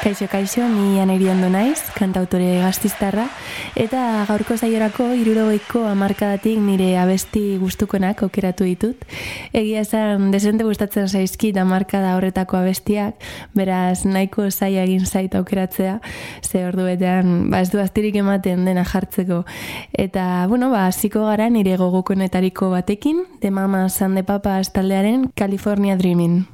Kaixo, kaixo, ni aneri ondo naiz, kantautore gaztiztarra, eta gaurko zaiorako irurogeiko amarkadatik nire abesti gustukonak okeratu ditut. Egia esan, desente gustatzen zaizkit amarkada horretako abestiak, beraz nahiko zaia egin zait aukeratzea, ze ordu betean, ba, ez du astirik ematen dena jartzeko. Eta, bueno, ba, ziko gara nire gogokonetariko batekin, de mama san de papa taldearen California Dreaming.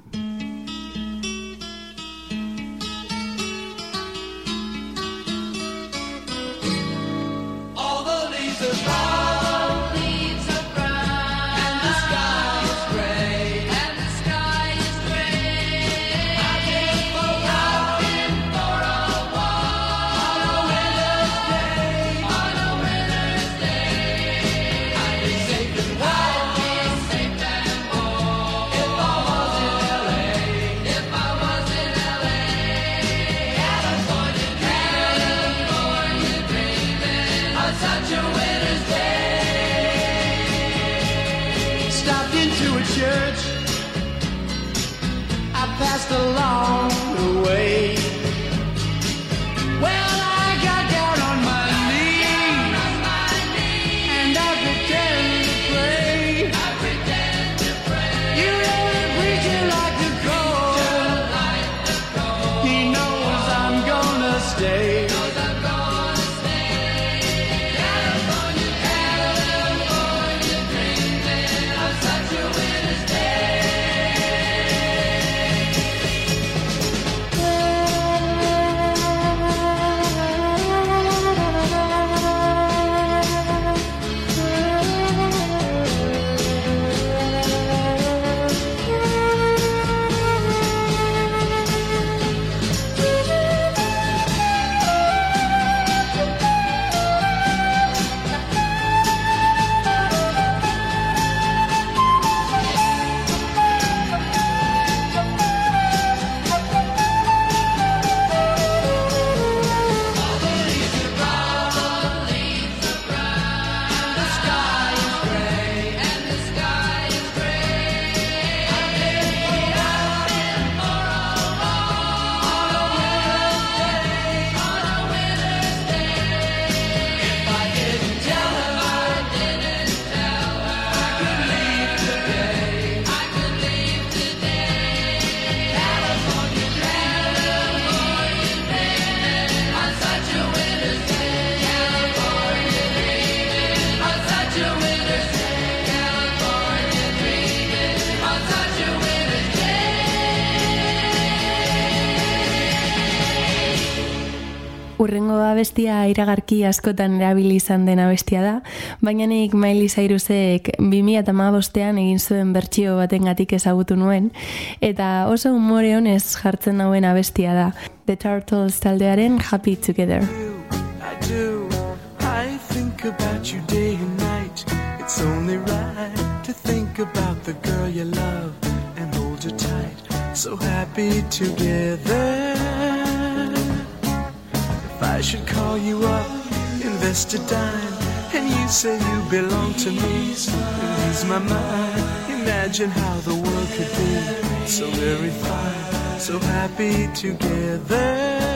Abestia iragarki askotan erabili izan den abestia da, baina nik Miley Cyrusek 2015ean egin zuen bertsio batengatik ezagutu nuen eta oso umore honez jartzen dauen abestia da. The Turtles taldearen Happy Together. I do, I think about you day and night. It's only right to think about the girl you love and hold you tight. So happy together. I should call you up, invest a dime, and you say you belong to me, lose my mind. Imagine how the world could be so very fine, so happy together.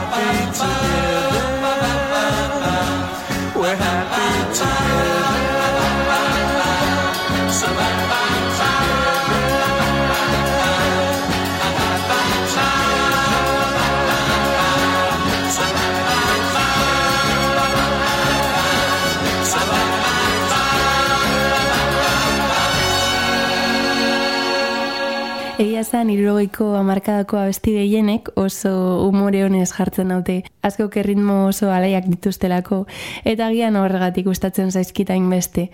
Zen, irurogeiko amarkadako abesti gehienek oso umore honez jartzen daute. Asko ritmo oso alaiak dituztelako, eta gian horregatik gustatzen zaizkitain beste.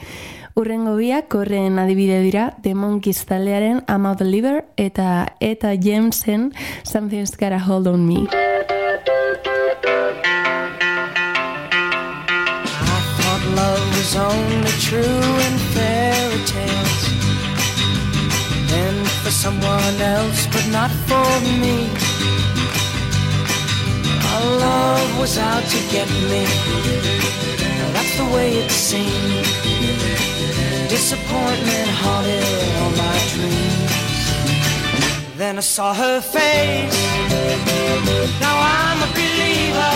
Urrengo biak, korren adibide dira, The Monkeys taldearen I'm a Believer, eta eta Jamesen Something's Gotta Hold On Me. I thought love was only true in fairy for someone else, but not for me. Our love was out to get me. That's the way it seemed. Disappointment haunted all my dreams. Then I saw her face. Now I'm a believer.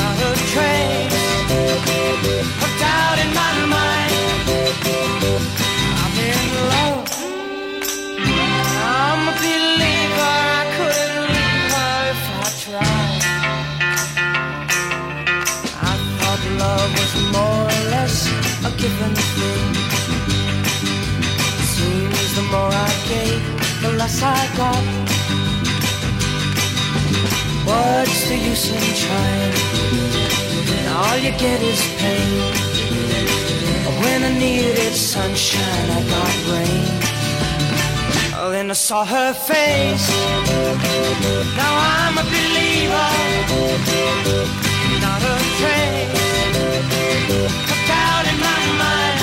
Not a trace of doubt in my mind. Less I got. What's the use in trying? And All you get is pain. When I needed sunshine, I got rain. Oh, then I saw her face. Now I'm a believer, not a trace in my mind.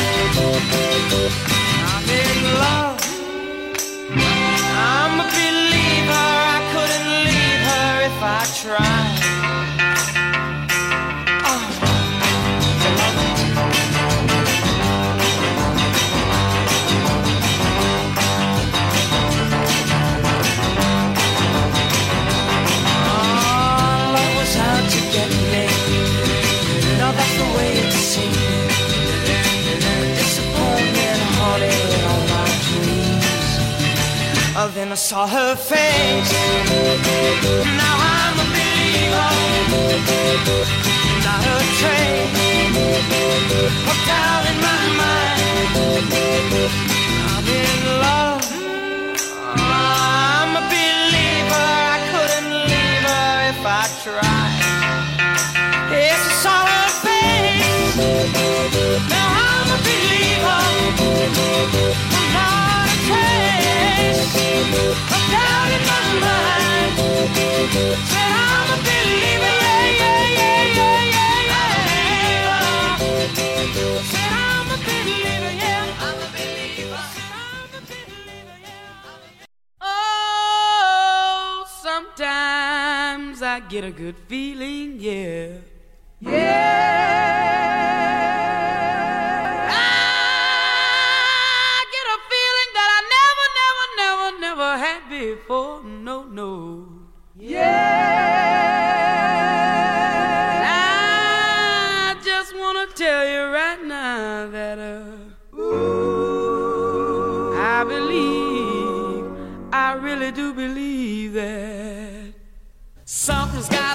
I'm in love. Then I saw her face. Now believer, not a trace get a good feeling, yeah. Yeah.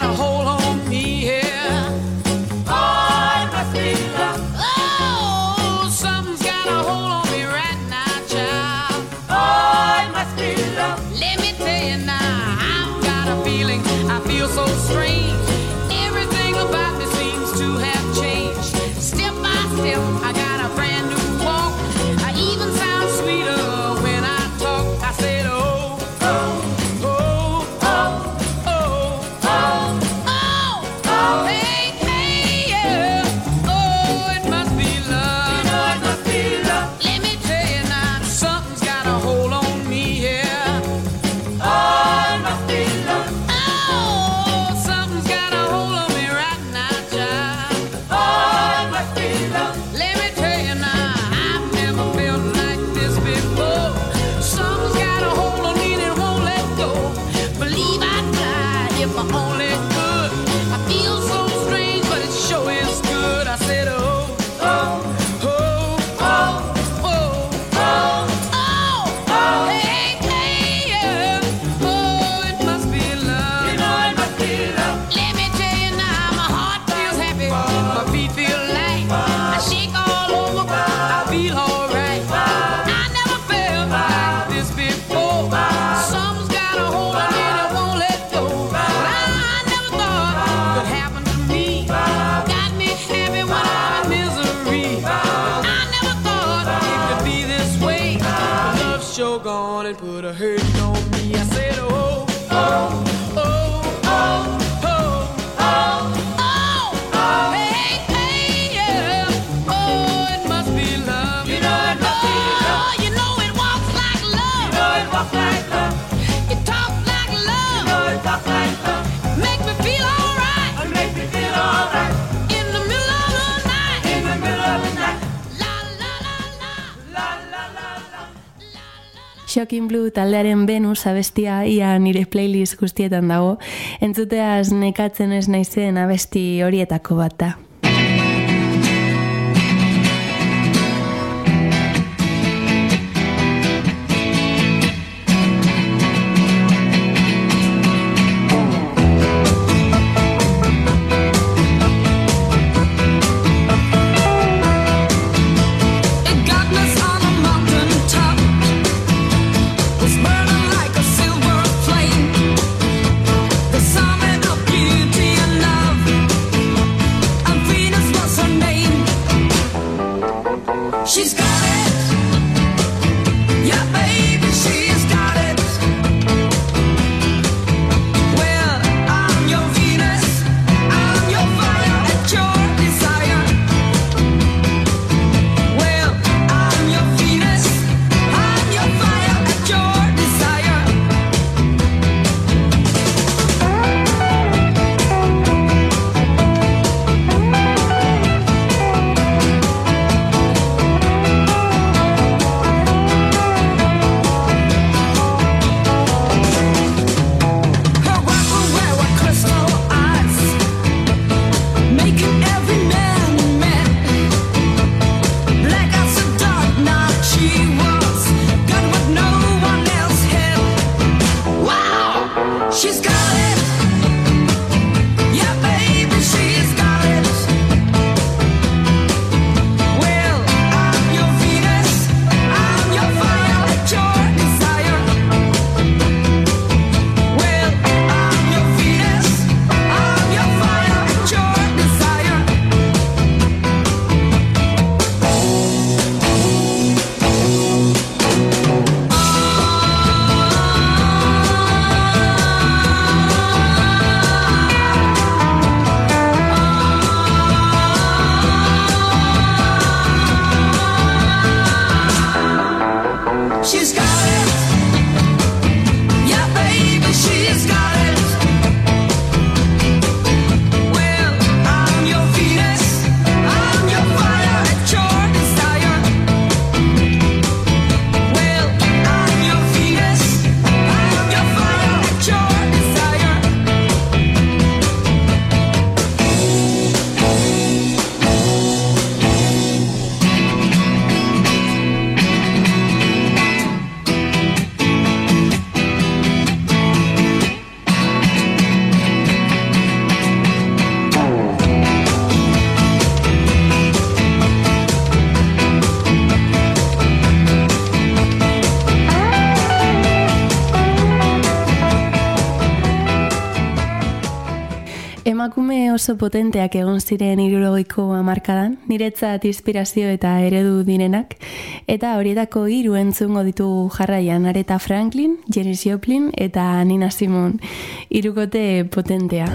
Got a hold Shocking Blue taldearen Venus abestia ia nire playlist guztietan dago, entzuteaz nekatzen ez naizen abesti horietako bat da. oso potenteak egon ziren irurogeiko hamarkadan, niretzat inspirazio eta eredu direnak, eta horietako hiru entzungo ditugu jarraian Areta Franklin, Jerry Joplin eta Nina Simon, hirukote potentea.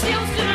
seus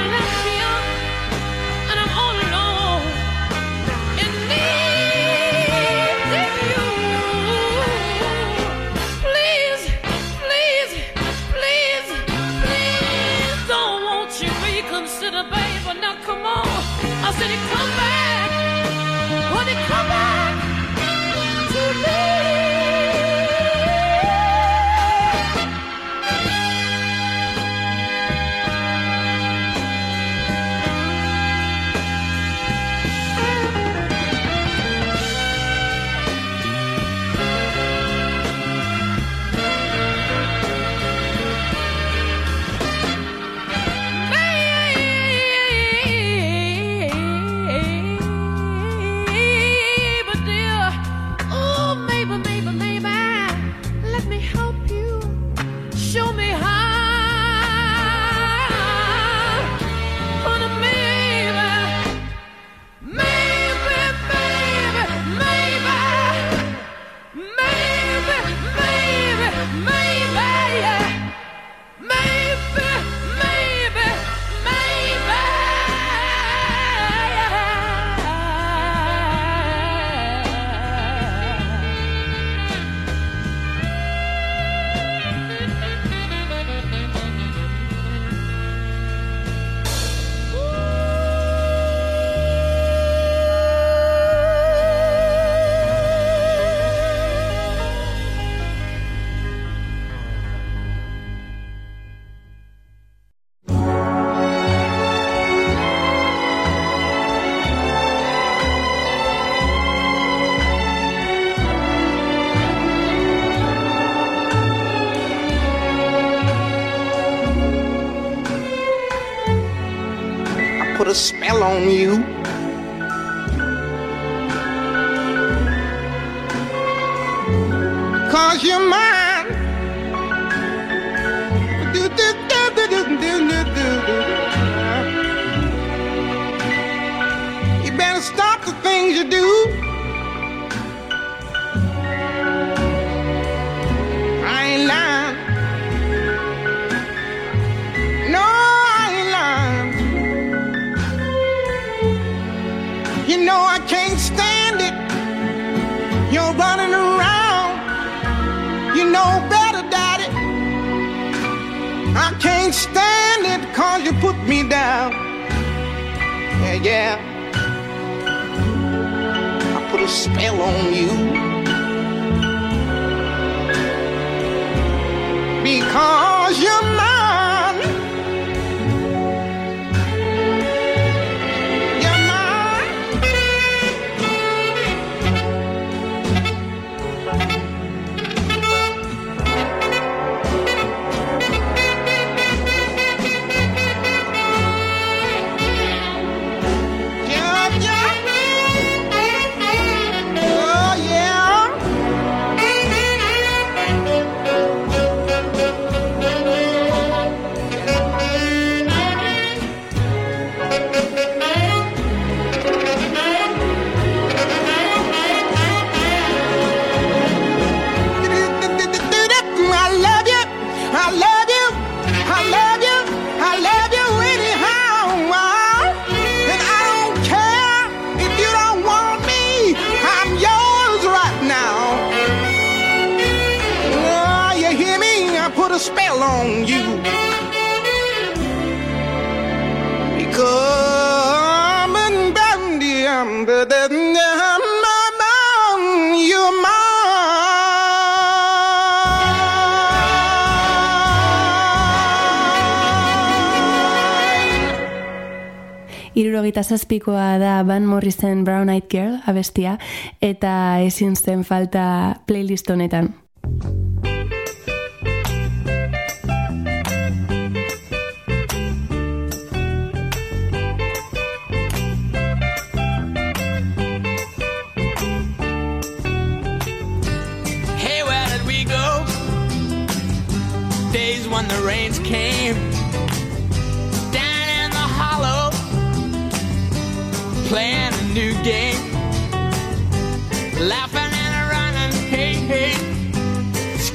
Irurogeita zazpikoa da Van Morrison Brown Eyed Girl abestia, eta ezin zen falta playlist honetan.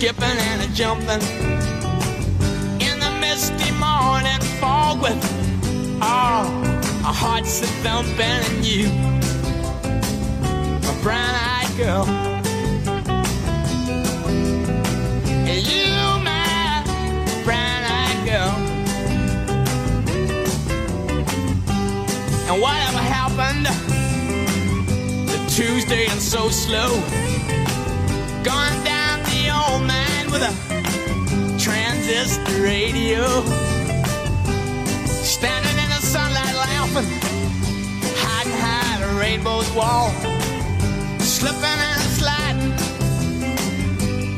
Skipping and a jumping in the misty morning fog with oh, all our hearts a thumping and you, a brown-eyed girl. You, my brown-eyed girl. And whatever happened to Tuesday and so slow? Gone the a transistor radio. Standing in the sunlight laughing, hiding behind a rainbow's wall. Slipping and sliding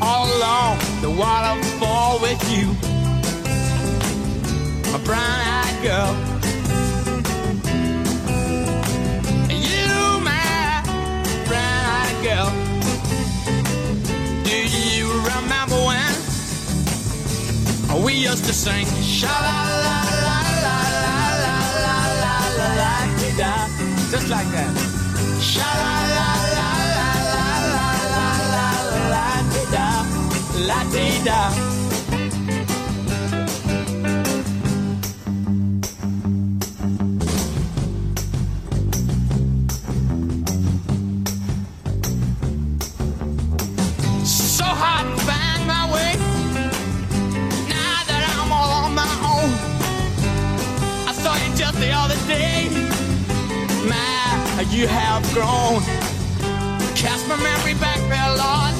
all along the waterfall with you, my brown-eyed girl. You, my brown-eyed girl. We used to sing sha la la la la la la la la la la da just like that. Sha la la la la la la la la la da la da. Day. My, you have grown. Cast my memory back there, Lord.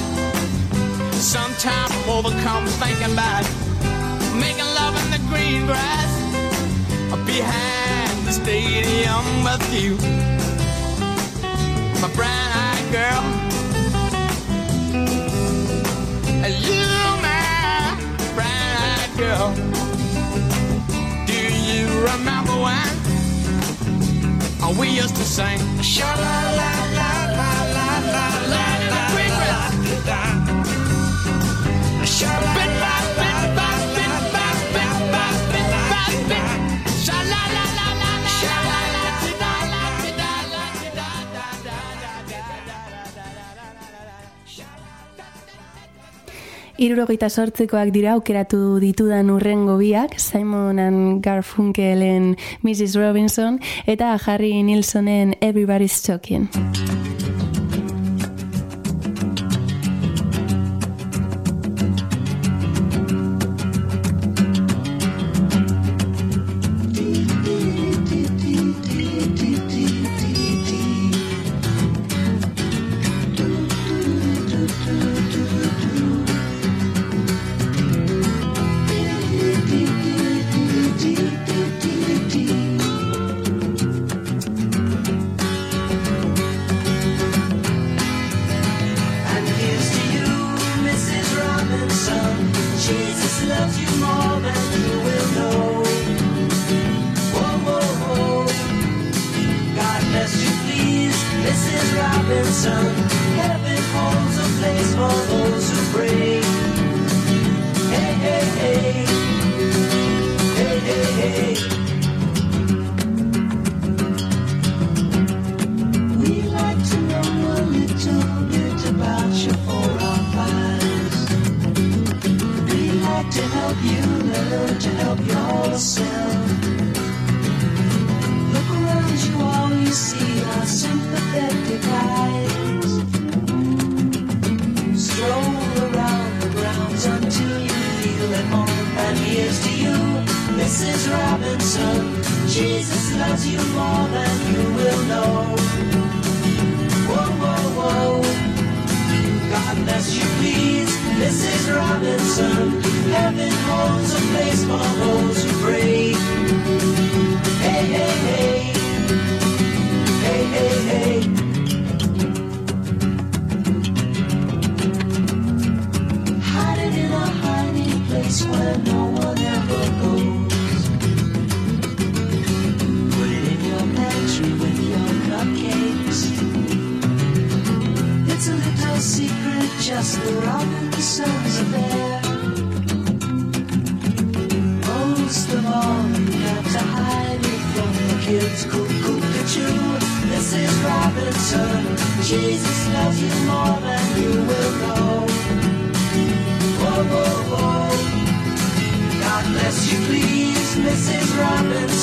Sometimes I'm overcome thinking about making love in the green grass behind the stadium with you, my brown-eyed girl. You, my brown-eyed girl. Do you remember when we used to sing. Sha la la la la la la la la la la. Sha la la la la Irurogeita sortzekoak dira aukeratu ditudan urrengo biak, Simon and Garfunkelen Mrs. Robinson eta Harry Nilsonen Everybody's Talking. Mrs. Robinson. Heaven holds a place for those who pray. Hey, hey, hey. Hey, hey, hey. We like to know a little bit about your forefathers. We like to help you learn to help yourself. Mrs. Robinson. Jesus loves you more than you will know. Whoa, whoa, whoa. God bless you, please, Mrs. Robinson. Heaven holds a place for those who pray. Hey, hey, hey. Hey, hey, hey. Where no one ever goes. Put it in your pantry with your cupcakes. It's a little secret, just the Robinsons affair. Most of all, you got to hide it from the kids. Mrs. Robinson. Jesus loves you more than you will know. unless you please, Mrs. Robinson.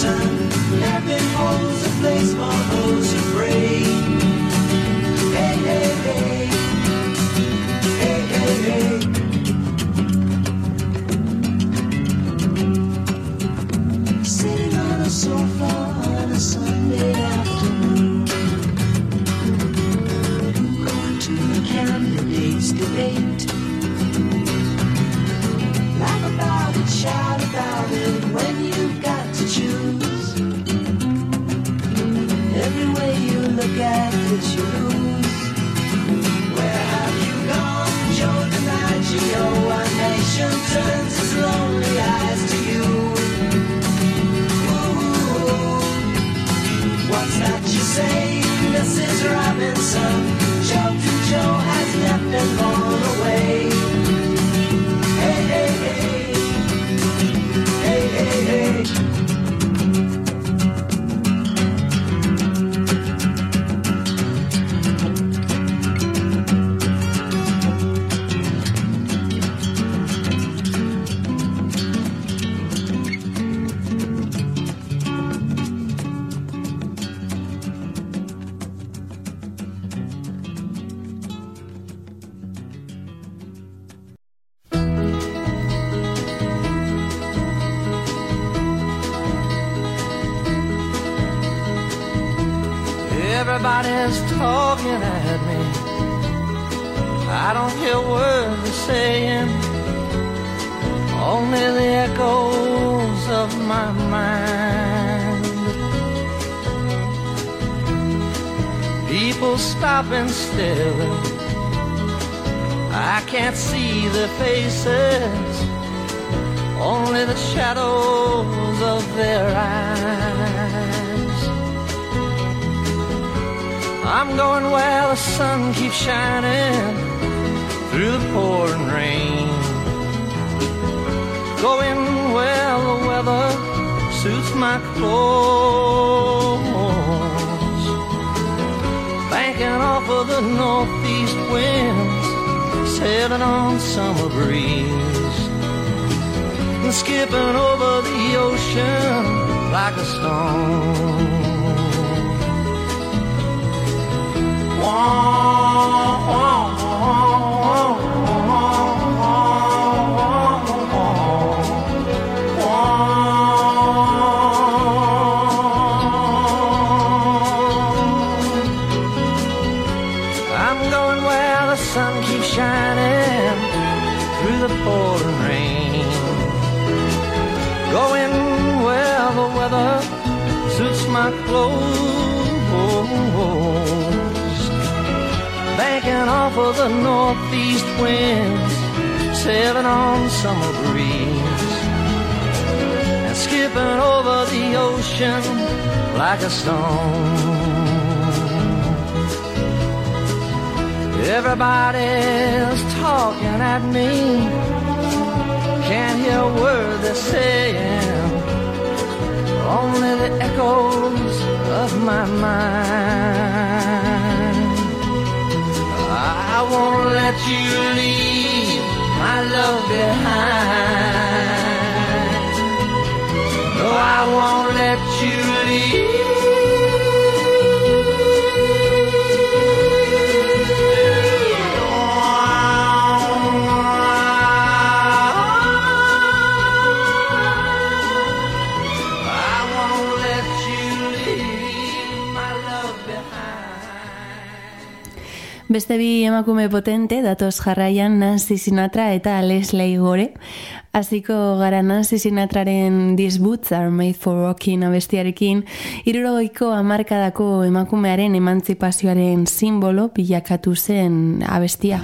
Echoes of my mind. People stopping still. I can't see their faces, only the shadows of their eyes. I'm going where the sun keeps shining through the pouring rain. Going where the weather suits my clothes. Banking off of the northeast winds, sailing on summer breeze. And skipping over the ocean like a stone. I'm suits my. Banking off of the northeast winds, sailing on summer breeze. And skipping over the ocean like a stone. Everybody's talking at me. Can't hear a word they're saying. Only the echoes of my mind. I won't let you leave my love behind. No, I won't let Beste bi emakume potente, datoz jarraian Nancy Sinatra eta Leslie Gore. Hasiko gara Nancy Sinatraren These Boots are made for walking abestiarekin, irurogeiko hamarkadako emakumearen emantzipazioaren simbolo bilakatu zen abestia.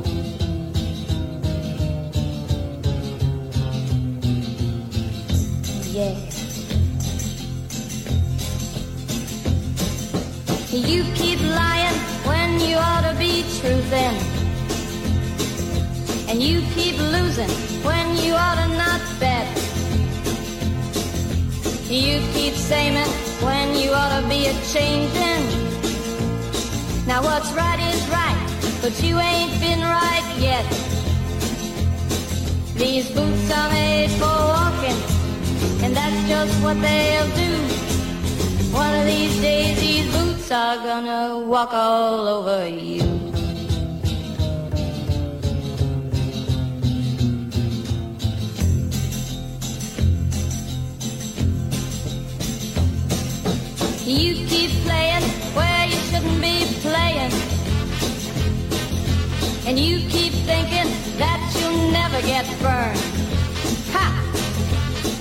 Yeah. You keep lying when you ought to be truthing. And you keep losing when you ought to not bet. You keep saying when you ought to be a changing. Now what's right is right, but you ain't been right yet. These boots are made for walking, and that's just what they'll do. One of these days, these boots are gonna walk all over you. You keep playing where you shouldn't be playing. And you keep thinking that you'll never get burned.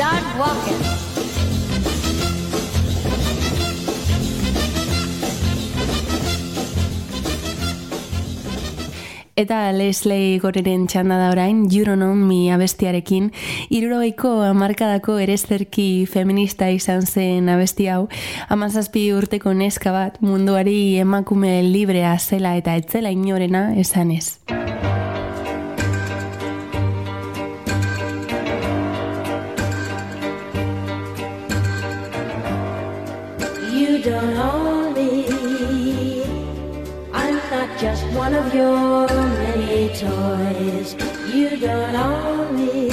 Start walking. Eta Leslie Goreren txanda da orain, Me abestiarekin, irurogeiko amarkadako erezerki feminista izan zen abesti hau, amazazpi urteko neska bat munduari emakume librea zela eta etzela inorena esanez. You one of your many toys. You don't own me.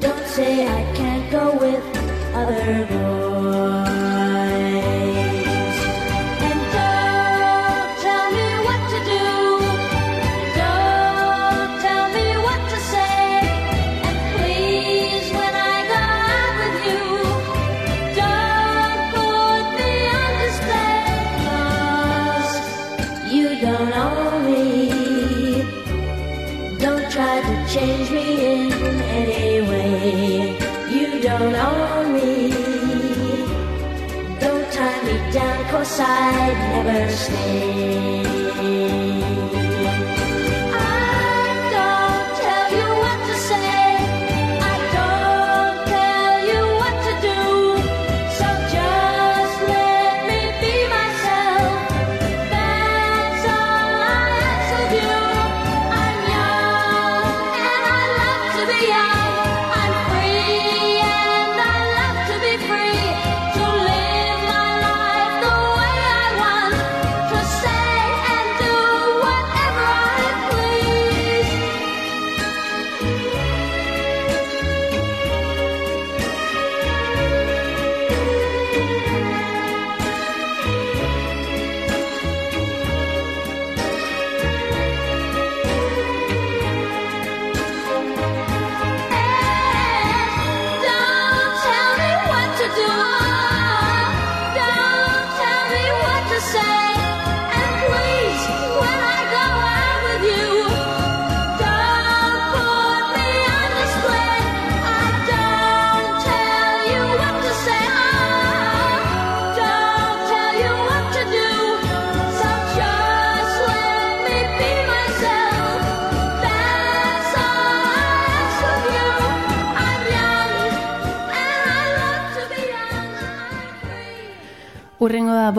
Don't say I can't go with other boys.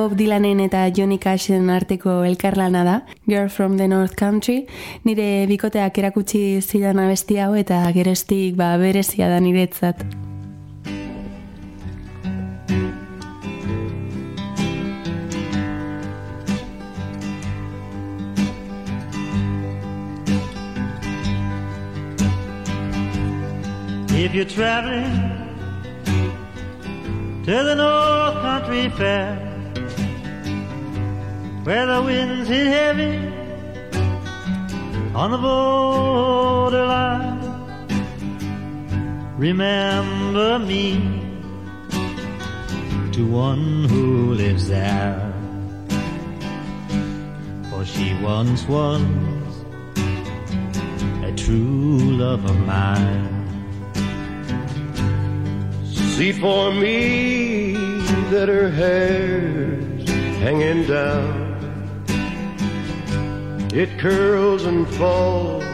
Bob Dylanen eta Johnny Cashen arteko elkarlana da, Girl from the North Country, nire bikoteak erakutsi zidan abesti hau eta geroztik ba, berezia da niretzat. If you're traveling to the North Country Fair, where the winds hit heavy on the borderline, remember me to one who lives there. For she once was a true love of mine. See for me that her hair's hanging down. It curls and falls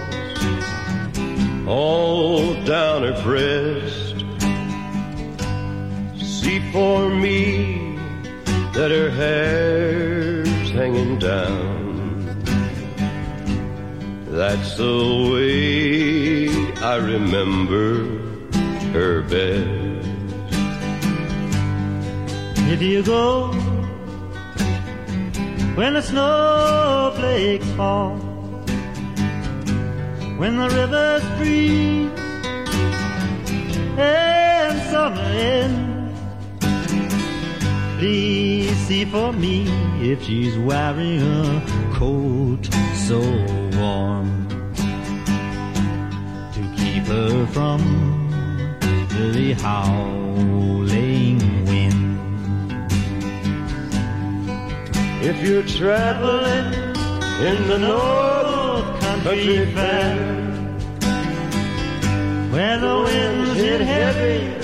all down her breast. See for me that her hair's hanging down. That's the way I remember her best. If you go when the snowflakes fall, when the rivers freeze and summer ends, please see for me if she's wearing a coat so warm to keep her from the howling If you're traveling in the northern country fair, where the winds hit heavy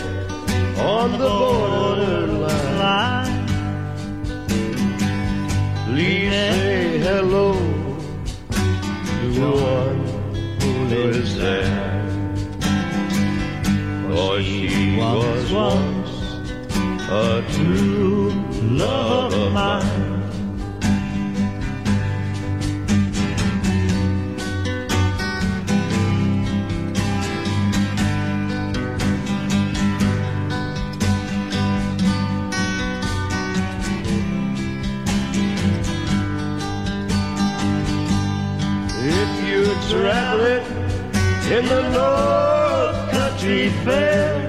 on the borderline, please say hello to one who lives there. For she was once a true love of mine. In the North Country Fair,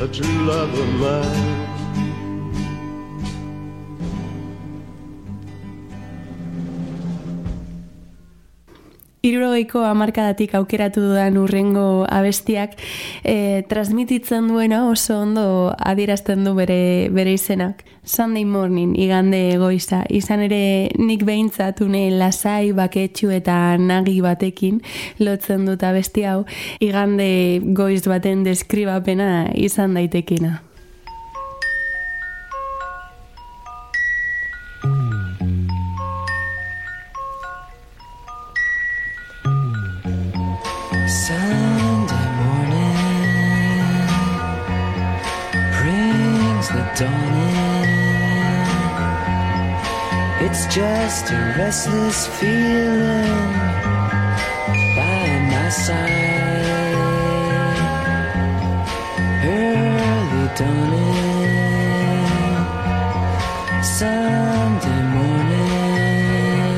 a true love of mine. Irurogeiko hamarkadatik aukeratu dudan urrengo abestiak e, transmititzen duena oso ondo adierazten du bere, bere izenak. Sunday morning, igande goiza. Izan ere nik behintzat une lasai baketxu eta nagi batekin lotzen dut abesti hau, igande goiz baten deskribapena izan daitekina. Just a restless feeling by my side. Early dawning, Sunday morning.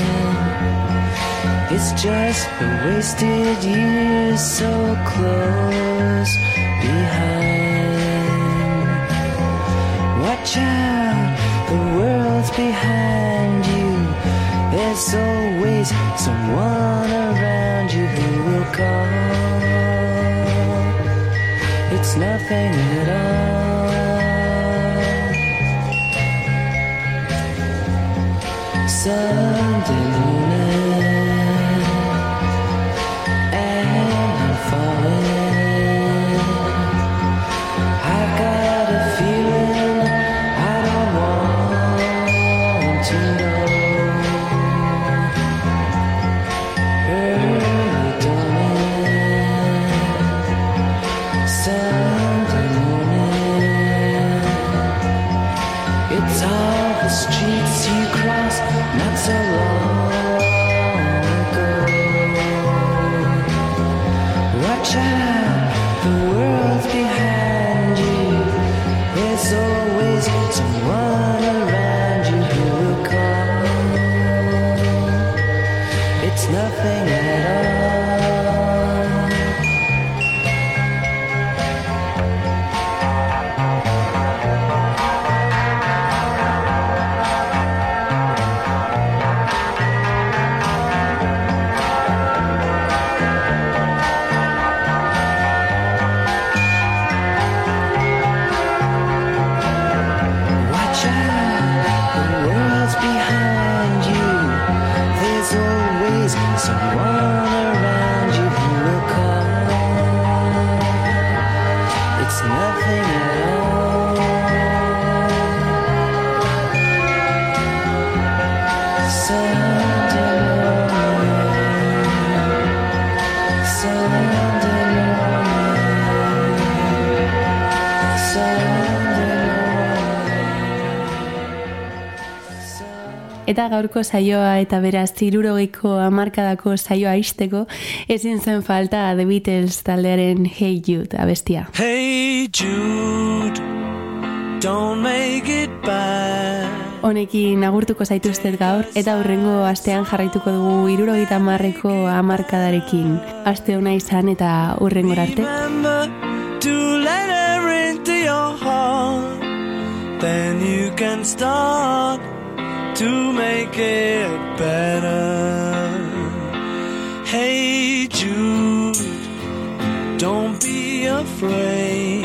It's just the wasted years so close behind. Watch out, the world's behind. There's always someone around you who will call. It's nothing at all. Sunday streets you cross gaurko saioa eta beraz zirurogeiko hamarkadako saioa isteko ezin zen falta The Beatles taldearen Hey Jude abestia. Hey Jude, don't make it bad. Honekin agurtuko zaituztet gaur eta hurrengo astean jarraituko dugu irurogeita marreko hamarkadarekin. Aste ona izan eta hurrengora arte. Then you can start to make it better. Hey Jude, don't be afraid.